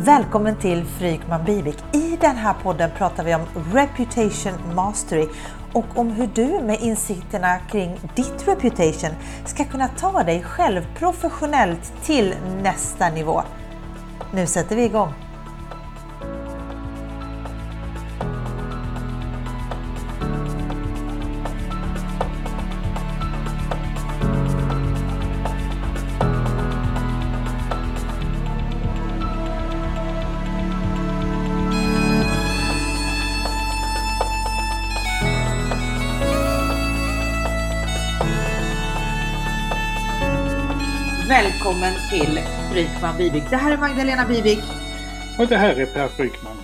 Välkommen till Frykman Bivik. I den här podden pratar vi om Reputation Mastery och om hur du med insikterna kring ditt reputation ska kunna ta dig själv professionellt till nästa nivå. Nu sätter vi igång! Välkommen till Frykman Bibik. Det här är Magdalena Bibik. Och det här är Per Frykman.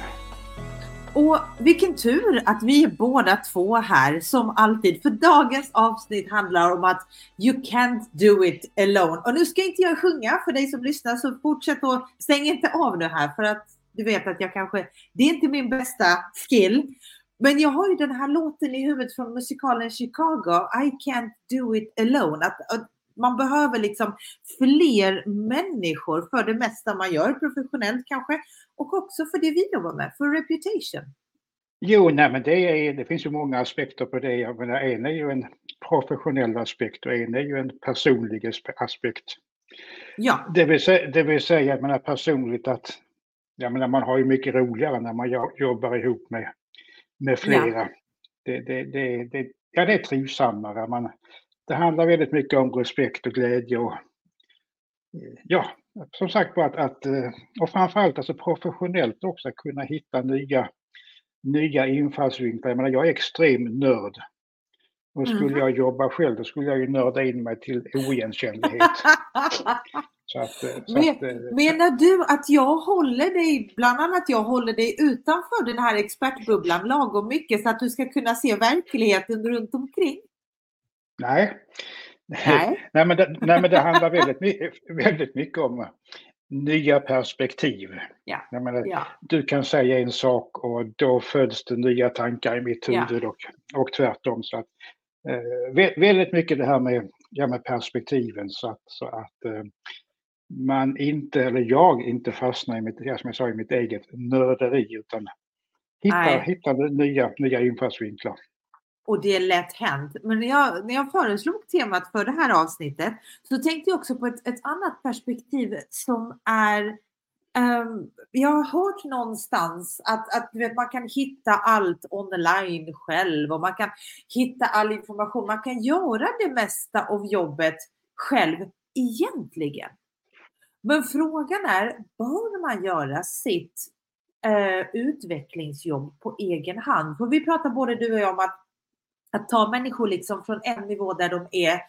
Och vilken tur att vi är båda två här som alltid. För dagens avsnitt handlar om att you can't do it alone. Och nu ska inte jag sjunga för dig som lyssnar så fortsätt och stäng inte av nu här för att du vet att jag kanske, det är inte min bästa skill. Men jag har ju den här låten i huvudet från musikalen Chicago, I can't do it alone. Att, att man behöver liksom fler människor för det mesta man gör professionellt kanske och också för det vi jobbar med, för reputation. Jo, nej, men det, är, det finns ju många aspekter på det. Jag menar, en är ju en professionell aspekt och en är ju en personlig aspekt. Ja. Det vill säga, det vill säga jag menar personligt att jag menar, man har ju mycket roligare när man jobbar ihop med, med flera. Ja. Det, det, det, det, ja, det är trivsammare. Man, det handlar väldigt mycket om respekt och glädje och ja, som sagt att, att eh, och framförallt alltså professionellt också kunna hitta nya, nya infallsvinklar. Jag menar, jag är extrem nörd. Och skulle mm. jag jobba själv då skulle jag ju nörda in mig till oigenkännlighet. så att, eh, så Men, att, eh, menar du att jag håller dig, bland annat jag håller dig utanför den här expertbubblan lagom mycket så att du ska kunna se verkligheten runt omkring? Nej. Nej. nej, men det, nej, men det handlar väldigt, mycket, väldigt mycket om nya perspektiv. Ja. Menar, ja. Du kan säga en sak och då föds det nya tankar i mitt huvud ja. och, och tvärtom. Så att, eh, väldigt mycket det här med, ja, med perspektiven så att, så att eh, man inte, eller jag inte fastnar i mitt, som jag sa, i mitt eget nörderi utan hittar, hittar nya, nya infallsvinklar. Och det är lätt hänt. Men när jag, när jag föreslog temat för det här avsnittet så tänkte jag också på ett, ett annat perspektiv som är um, jag har hört någonstans att, att vet, man kan hitta allt online själv och man kan hitta all information. Man kan göra det mesta av jobbet själv egentligen. Men frågan är, bör man göra sitt uh, utvecklingsjobb på egen hand? För vi pratar både du och jag om att att ta människor liksom från en nivå där de är,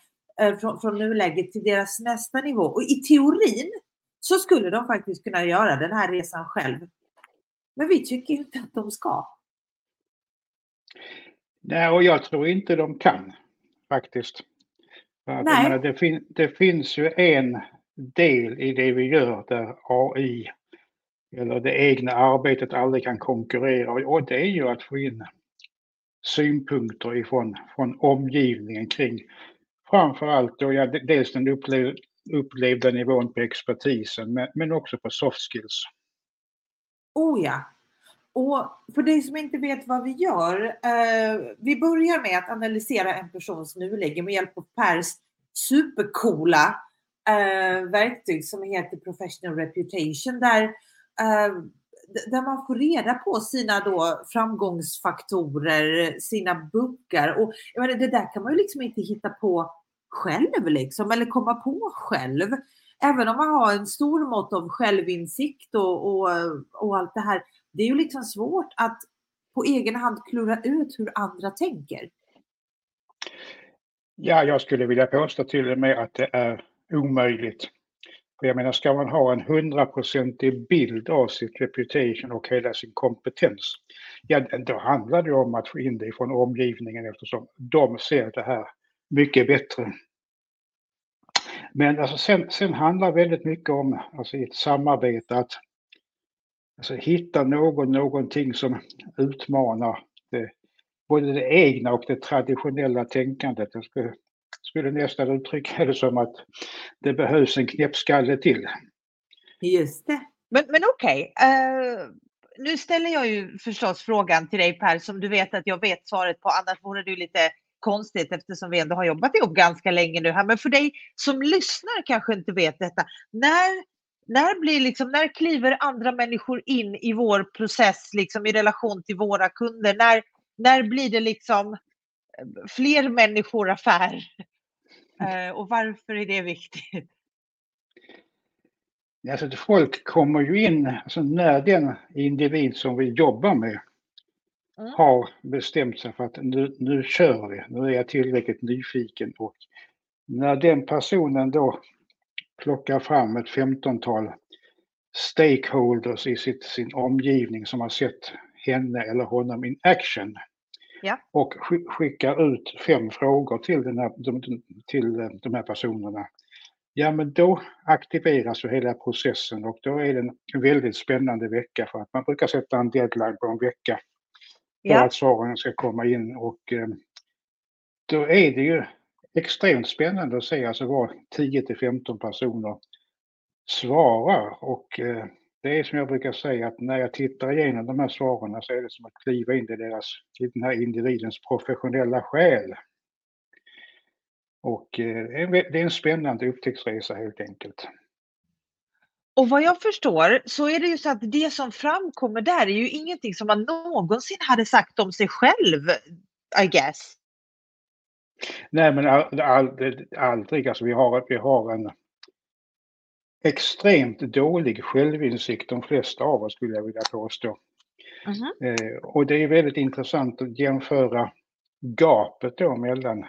eh, från, från nuläget till deras nästa nivå. Och i teorin så skulle de faktiskt kunna göra den här resan själv. Men vi tycker inte att de ska. Nej, och jag tror inte de kan faktiskt. Nej. Menar, det, fin det finns ju en del i det vi gör där AI eller det egna arbetet aldrig kan konkurrera och det är ju att få in synpunkter ifrån från omgivningen kring framförallt då, ja, dels den upplev, upplevda nivån på expertisen men, men också på soft skills. Oh ja. Och för dig som inte vet vad vi gör, eh, vi börjar med att analysera en persons nuläge med hjälp av Pers supercoola eh, verktyg som heter Professional Reputation där eh, där man får reda på sina då framgångsfaktorer, sina buggar. Och jag menar, det där kan man ju liksom inte hitta på själv liksom, eller komma på själv. Även om man har en stor mått av självinsikt och, och, och allt det här. Det är ju liksom svårt att på egen hand klura ut hur andra tänker. Ja, jag skulle vilja påstå till och med att det är omöjligt. För jag menar, ska man ha en hundraprocentig bild av sitt reputation och hela sin kompetens, ja då handlar det om att få in det från omgivningen eftersom de ser det här mycket bättre. Men alltså sen, sen handlar väldigt mycket om, alltså i ett samarbete, att alltså hitta någon, någonting som utmanar det, både det egna och det traditionella tänkandet. Jag skulle skulle nästan uttrycka det som att det behövs en knäppskalle till. Just det. Men, men okej, okay. uh, eh, nu ställer jag ju förstås frågan till dig Per som du vet att jag vet svaret på, annars vore ju lite konstigt eftersom vi ändå har jobbat ihop ganska länge nu här. Men för dig som lyssnar kanske inte vet detta. När, när, blir liksom, när kliver andra människor in i vår process liksom, i relation till våra kunder? När, när blir det liksom eh, fler människor affär? Uh, och varför är det viktigt? Alltså, folk kommer ju in, alltså när den individ som vi jobbar med mm. har bestämt sig för att nu, nu kör vi, nu är jag tillräckligt nyfiken och när den personen då plockar fram ett femtontal stakeholders i sitt, sin omgivning som har sett henne eller honom in action ja. och skickar ut fem frågor till, den här, till de här personerna Ja, men då aktiveras ju hela processen och då är det en väldigt spännande vecka för att man brukar sätta en deadline på en vecka för ja. att svaren ska komma in och eh, då är det ju extremt spännande att se alltså vad 10 till 15 personer svarar och eh, det är som jag brukar säga att när jag tittar igenom de här svaren så är det som att kliva in i deras, i den här individens professionella själ. Och eh, det är en spännande upptäcktsresa helt enkelt. Och vad jag förstår så är det ju så att det som framkommer där är ju ingenting som man någonsin hade sagt om sig själv, I guess. Nej, men aldrig. Alltså vi, har, vi har en extremt dålig självinsikt, de flesta av oss skulle jag vilja påstå. Mm -hmm. och det är väldigt intressant att jämföra gapet då mellan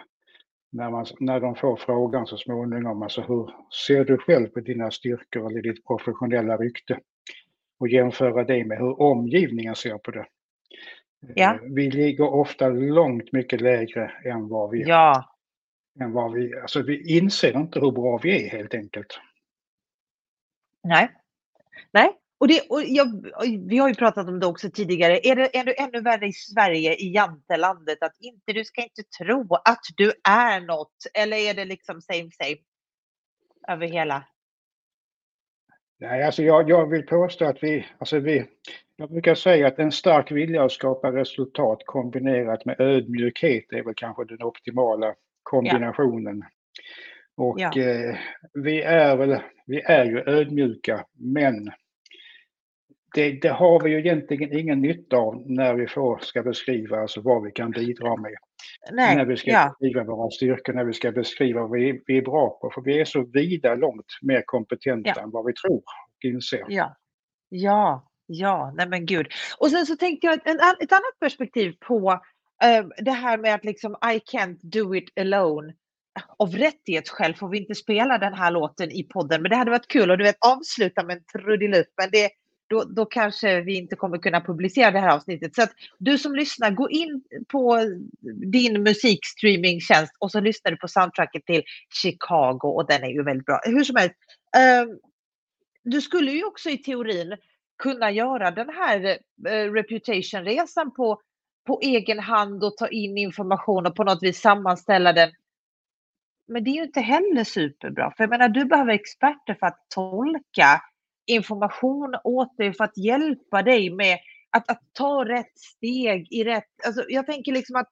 när, man, när de får frågan så småningom, alltså hur ser du själv på dina styrkor eller ditt professionella rykte? Och jämföra det med hur omgivningen ser på det. Ja. Eh, vi ligger ofta långt mycket lägre än vad vi, ja. än vad vi, alltså vi inser inte hur bra vi är helt enkelt. Nej, Nej och, det, och jag, vi har ju pratat om det också tidigare. Är det, det ännu värre i Sverige, i jantelandet, att inte, du ska inte tro att du är något? Eller är det liksom same same över hela? Nej, alltså jag, jag vill påstå att vi, alltså vi, jag brukar säga att en stark vilja att skapa resultat kombinerat med ödmjukhet är väl kanske den optimala kombinationen. Ja. Och ja. Eh, vi är väl, vi är ju ödmjuka, men det, det, har vi ju egentligen ingen nytta av när vi får, ska beskriva alltså vad vi kan bidra med. Nej, när vi ska ja. beskriva våra styrkor, när vi ska beskriva vad vi, vi är bra på. För vi är så vida långt mer kompetenta ja. än vad vi tror och inser. Ja, ja, ja, nej men gud. Och sen så tänkte jag en, ett annat perspektiv på uh, det här med att liksom I can't do it alone av rättighetsskäl får vi inte spela den här låten i podden, men det hade varit kul att du vet avsluta med en trudelutt. Men det, då, då kanske vi inte kommer kunna publicera det här avsnittet. Så att du som lyssnar, gå in på din musikstreamingtjänst och så lyssnar du på soundtracket till Chicago och den är ju väldigt bra. Hur som helst, eh, du skulle ju också i teorin kunna göra den här eh, reputation-resan på, på egen hand och ta in information och på något vis sammanställa den. Men det är ju inte heller superbra, för jag menar du behöver experter för att tolka information åt dig för att hjälpa dig med att, att ta rätt steg i rätt... Alltså jag tänker liksom att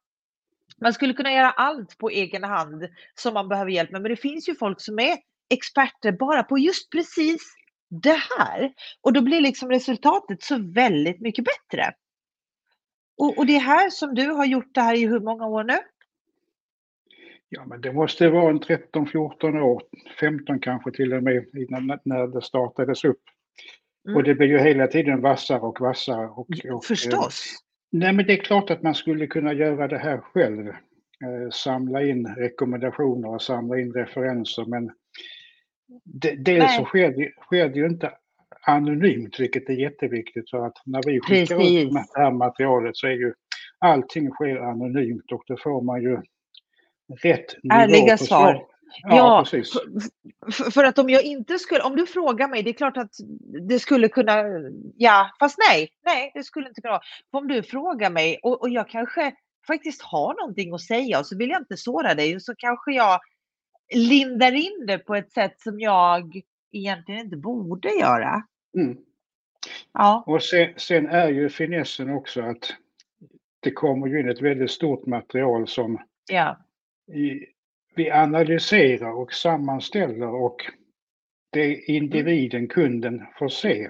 man skulle kunna göra allt på egen hand som man behöver hjälp med, men det finns ju folk som är experter bara på just precis det här. Och då blir liksom resultatet så väldigt mycket bättre. Och, och det är här som du har gjort det här i hur många år nu? Ja, men det måste vara en 13, 14 år, 15 kanske till och med, innan, när det startades upp. Mm. Och det blir ju hela tiden vassare och vassare. Och, och, Förstås! Eh, nej, men det är klart att man skulle kunna göra det här själv. Eh, samla in rekommendationer och samla in referenser, men det, dels så sker det, sker det ju inte anonymt, vilket är jätteviktigt för att när vi skickar Precis. ut det här materialet så är ju allting sker anonymt och då får man ju rätt nivå Ärliga på svar. svar. Ja, ja precis. För, för, att om jag inte skulle, om du frågar mig, det är klart att det skulle kunna, ja, fast nej, nej, det skulle inte kunna vara. Om du frågar mig och, och jag kanske faktiskt har någonting att säga och så vill jag inte såra dig och så kanske jag lindar in det på ett sätt som jag egentligen inte borde göra. Mm. Ja. Och sen, sen är ju finessen också att det kommer ju in ett väldigt stort material som Ja. Vi analyserar och sammanställer och det individen, kunden får se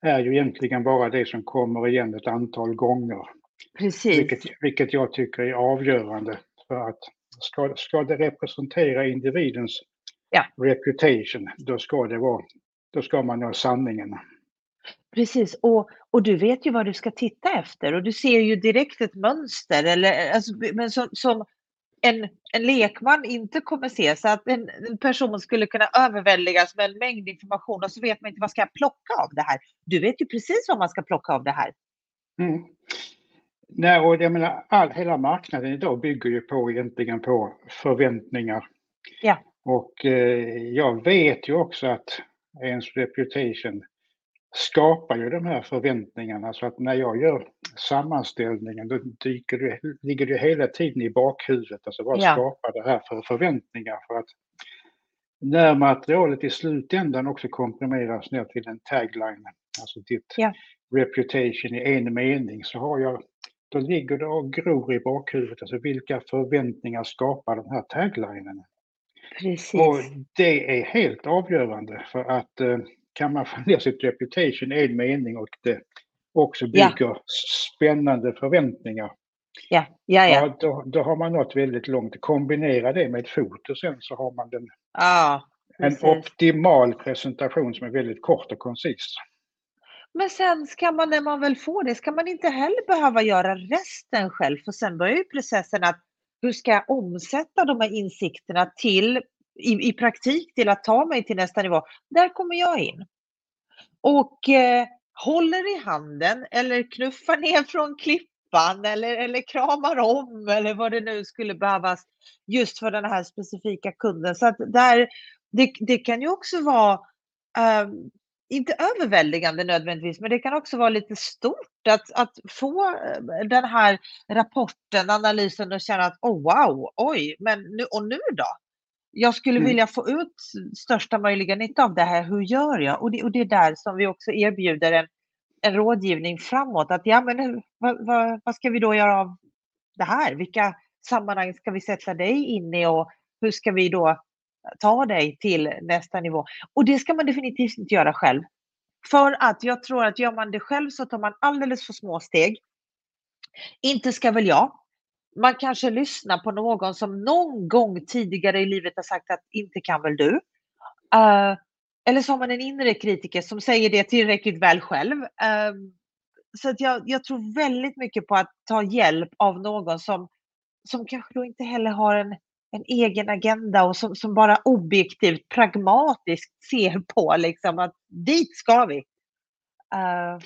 är ju egentligen bara det som kommer igen ett antal gånger. Precis. Vilket, vilket jag tycker är avgörande för att ska, ska det representera individens Ja. reputation, då ska det vara, då ska man nå sanningen. Precis, och, och du vet ju vad du ska titta efter och du ser ju direkt ett mönster eller, alltså, men som, som en, en lekman inte kommer se. Så att en, en person skulle kunna överväldigas med en mängd information och så vet man inte vad ska jag plocka av det här. Du vet ju precis vad man ska plocka av det här. Mm. Nej, och jag menar, all, hela marknaden idag bygger ju på egentligen på förväntningar. Ja. Och eh, jag vet ju också att ens reputation skapar ju de här förväntningarna så att när jag gör sammanställningen då dyker det, ligger det hela tiden i bakhuvudet. Alltså vad Ja. skapar det här för förväntningar? För att när materialet i slutändan också komprimeras ner till en tagline, alltså ditt Ja. reputation i en mening, så har jag, då ligger det och gror i bakhuvudet. Alltså vilka förväntningar skapar den här taglinen? Precis. Och det är helt avgörande för att eh, kan man få ner sitt reputation i en mening och det också Ja. bygger spännande förväntningar, Ja, ja, ja. ja, då, då har man nått väldigt långt. Kombinera det med ett foto sen så har man den, ja en optimal presentation som är väldigt kort och koncis. Men sen ska man, när man väl får det, ska man inte heller behöva göra resten själv, för sen börjar ju processen att hur ska jag omsätta de här insikterna till, i, i praktik till att ta mig till nästa nivå? Där kommer jag in. Och eh, håller i handen eller knuffar ner från klippan eller, eller kramar om eller vad det nu skulle behövas just för den här specifika kunden. Så att där, det, det kan ju också vara ehm, inte överväldigande nödvändigtvis, men det kan också vara lite stort att, att få eh, den här rapporten, analysen och känna att oh wow, oj, men nu, och nu då? Jag skulle Mm. vilja få ut största möjliga nytta av det här, hur gör jag? Och det, och det är där som vi också erbjuder en, en rådgivning framåt, att ja men vad, vad, vad ska vi då göra av det här? Vilka sammanhang ska vi sätta dig in i och hur ska vi då ta dig till nästa nivå? Och det ska man definitivt inte göra själv. För att jag tror att gör man det själv så tar man alldeles för små steg. Inte ska väl jag. Man kanske lyssnar på någon som någon gång tidigare i livet har sagt att inte kan väl du. Uh, eller så har man en inre kritiker som säger det tillräckligt väl själv. Uh, så att jag, jag tror väldigt mycket på att ta hjälp av någon som, som kanske då inte heller har en, en egen agenda och som, som bara objektivt, pragmatiskt ser på liksom att dit ska vi. Uh,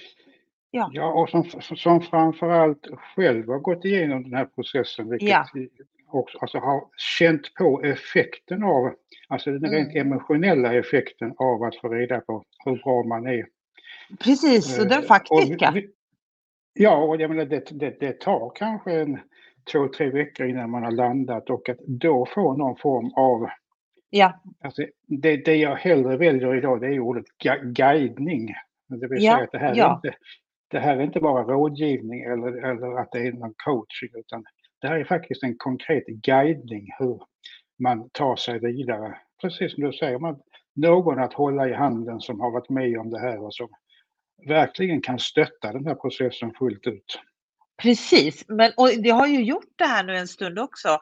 Ja. Ja, och som, som framförallt själv har gått igenom den här processen, vilket Ja. också alltså har känt på effekten av, alltså den rent Mm. emotionella effekten av att få reda på hur bra man är. precis, och den Eh, och faktiska. Ja, och jag menar det, det, det tar kanske en två, tre veckor innan man har landat och att då få någon form av, Ja, alltså det, det jag hellre väljer idag det är ordet guidning. Det vill Ja, säga att det här, är ja. inte, det här är inte bara rådgivning eller, eller att det är någon coaching utan det här är faktiskt en konkret guidning hur man tar sig vidare. Precis som du säger, man, någon att hålla i handen som har varit med om det här och som verkligen kan stötta den här processen fullt ut. precis. Men, och det har ju gjort det här nu en stund också.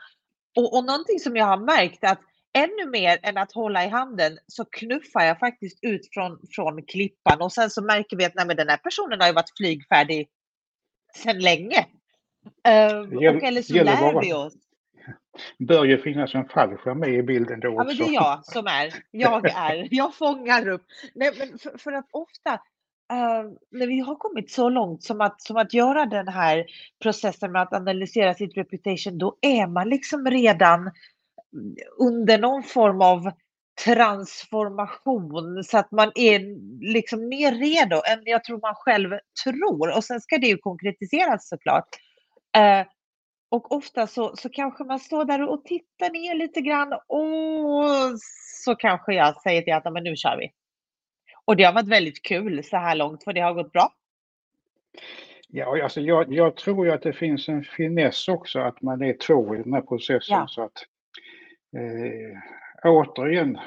Och, och någonting som jag har märkt att ännu mer än att hålla i handen så knuffar jag faktiskt ut från, från klippan och sen så märker vi att nej, men den här personen har ju varit flygfärdig sedan länge. Ehm, Det gäller- och eller så lär bara- vi oss. bör ju finnas en fallskärm med i bilden då Ja, men det också. är jag som är. Jag är. Jag fångar upp. Nej, men för, för att ofta eh, när vi har kommit så långt som att, som att göra den här processen med att analysera sitt reputation, då är man liksom redan under någon form av transformation så att man är liksom mer redo än jag tror man själv tror. Och sen ska det ju konkretiseras såklart. Eh, och ofta så, så kanske man står där och tittar ner lite grann och så kanske jag säger till att "Ja, men nu kör vi. Och det har varit väldigt kul så här långt för det har gått bra. Ja, alltså jag, jag tror ju att det finns en finess också att man är två i den här processen. Ja. Så att, eh, återigen,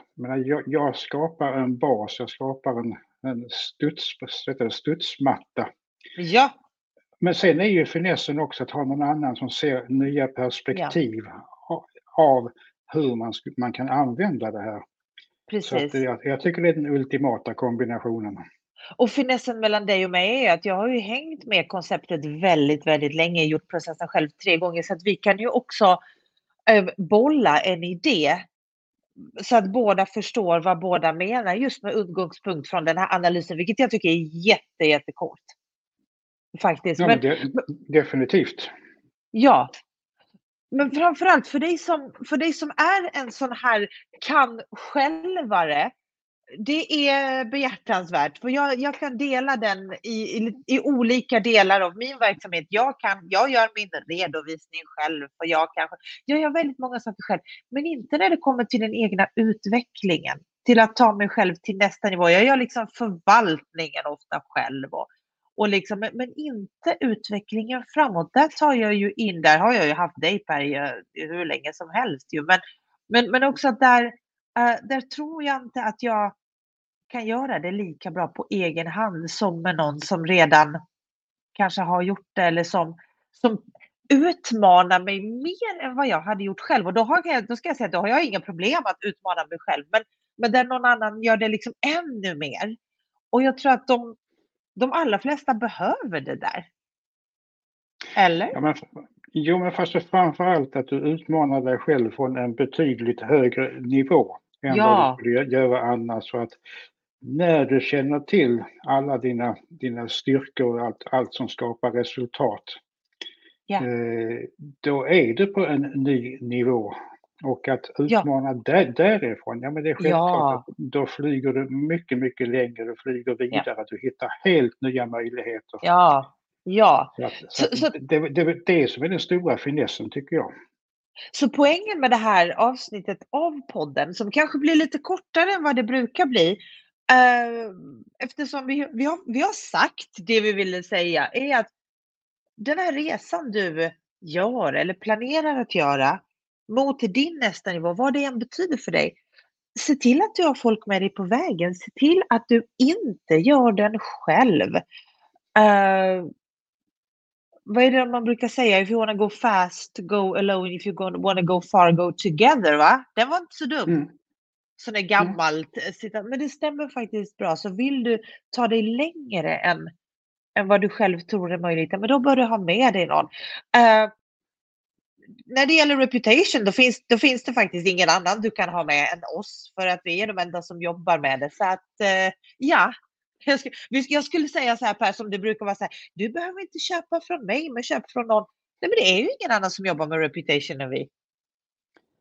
jag, jag skapar en bas, jag skapar en, en studs, studsmatta. Ja. Men sen är ju finessen också att ha någon annan som ser nya perspektiv ja. av hur man, man kan använda det här. Precis. Så jag, jag tycker det är den ultimata kombinationen. Och finessen mellan dig och mig är att jag har ju hängt med konceptet väldigt, väldigt länge, gjort processen själv tre gånger, så att vi kan ju också bolla en idé så att båda förstår vad båda menar just med utgångspunkt från den här analysen, vilket jag tycker är jätte, jättecoolt. Faktiskt. Ja, men, de, definitivt. Ja. Men framförallt för dig, som, för dig som är en sån här kan självare det är behjärtansvärt, för jag, jag kan dela den i, i, i, olika delar av min verksamhet. Jag, kan, jag gör min redovisning själv, och jag, kanske, jag gör väldigt många saker själv, men inte när det kommer till den egna utvecklingen, till att ta mig själv till nästa nivå. Jag gör liksom förvaltningen ofta själv, och, och liksom, men, men inte utvecklingen framåt. Där tar jag ju in, där har jag ju haft dig Per hur länge som helst ju, men, men, men också att där Uh, där tror jag inte att jag kan göra det lika bra på egen hand som med någon som redan kanske har gjort det eller som, som utmanar mig mer än vad jag hade gjort själv. Och då, har jag, då ska jag säga att då har jag inga problem att utmana mig själv. Men, men där någon annan gör det liksom ännu mer. Och jag tror att de, de allra flesta behöver det där. Eller? Ja, men, jo, men fast framför allt att du utmanar dig själv från en betydligt högre nivå än ja. vad du skulle göra annars. Så att när du känner till alla dina, dina styrkor och allt, allt som skapar resultat, ja. eh, då är du på en ny nivå. Och att utmana ja. där, därifrån, ja men det är självklart, ja. då flyger du mycket, mycket längre, du flyger vidare, ja. du hittar helt nya möjligheter. Ja, ja. Så, att, så, så, det, det, det är det som är den stora finessen tycker jag. Så poängen med det här avsnittet av podden, som kanske blir lite kortare än vad det brukar bli, eh, eftersom vi, vi, har, vi har sagt det vi ville säga, är att den här resan du gör eller planerar att göra mot din nästa nivå, vad det än betyder för dig, se till att du har folk med dig på vägen. Se till att du inte gör den själv. Uh, vad är det man brukar säga? If you wanna go fast, go alone. If you wanna go far, go together. Va? Den var inte så dum. Mm. Sån där mm. gammalt. Mm. Men det stämmer faktiskt bra. Så vill du ta dig längre än, än vad du själv tror är möjligt, men då bör du ha med dig någon. Uh, när det gäller reputation, då finns, då finns det faktiskt ingen annan du kan ha med än oss, för att vi är de enda som jobbar med det. Så att uh, ja, jag skulle, jag skulle säga så här Per, som det brukar vara så här, du behöver inte köpa från mig, men köp från någon. Nej, men det är ju ingen annan som jobbar med reputation än vi.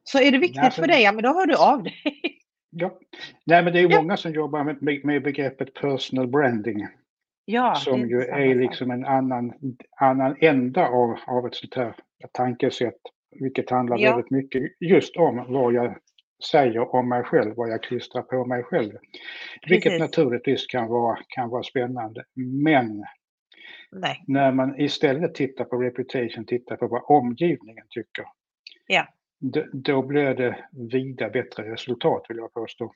Så är det viktigt Nej, för, för dig, ja men då hör du av dig. Ja, Nej, men det är ju ja. många som jobbar med, med begreppet personal branding. Ja, som ju är liksom en annan, annan ända av, av ett sånt här tankesätt. Vilket handlar ja. väldigt mycket just om vad jag säger om mig själv, vad jag klistrar på mig själv. Precis. Vilket naturligtvis kan vara, kan vara spännande. Men Nej. när man istället tittar på reputation, tittar på vad omgivningen tycker. Ja. Då, blir det vida bättre resultat vill jag påstå.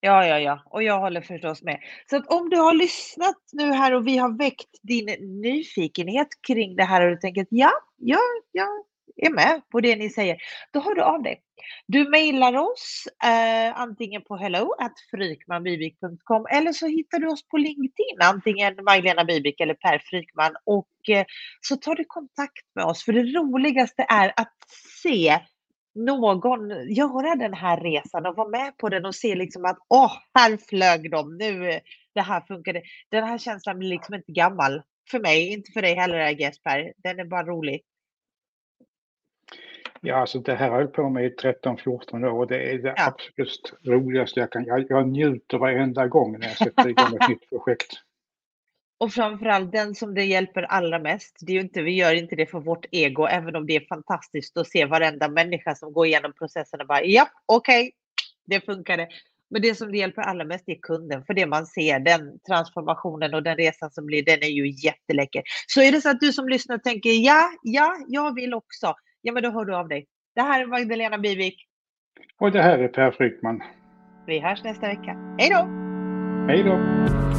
Ja, ja, ja, och jag håller förstås med. Så att om du har lyssnat nu här och vi har väckt din nyfikenhet kring det här och du tänker att ja, ja, ja, är med på det ni säger, då hör du av dig. Du mejlar oss eh, antingen på hello.frykmanbibik.com eller så hittar du oss på LinkedIn, antingen Magdalena Bibik eller Per Frykman och eh, så tar du kontakt med oss. För det roligaste är att se någon göra den här resan och vara med på den och se liksom att åh, här flög de, nu det här funkade. Den här känslan blir liksom inte gammal för mig, inte för dig heller, Jesper. Den är bara rolig. Ja, alltså det här har jag på med i 13-14 år och det är det ja. absolut roligaste jag kan. Jag, jag njuter varenda gång när jag sätter igång ett nytt projekt. Och framförallt den som det hjälper allra mest. Det är inte, vi gör inte det för vårt ego, även om det är fantastiskt att se varenda människa som går igenom processen och bara ja, okej, okay, det funkade. Men det som det hjälper allra mest är kunden, för det man ser, den transformationen och den resan som blir, den är ju jätteläcker. Så är det så att du som lyssnar tänker ja, ja, jag vill också. Ja, men då hör du av dig. Det här är Magdalena Bivik. Och det här är Per Fryckman. Vi hörs nästa vecka. Hej då! Hej då!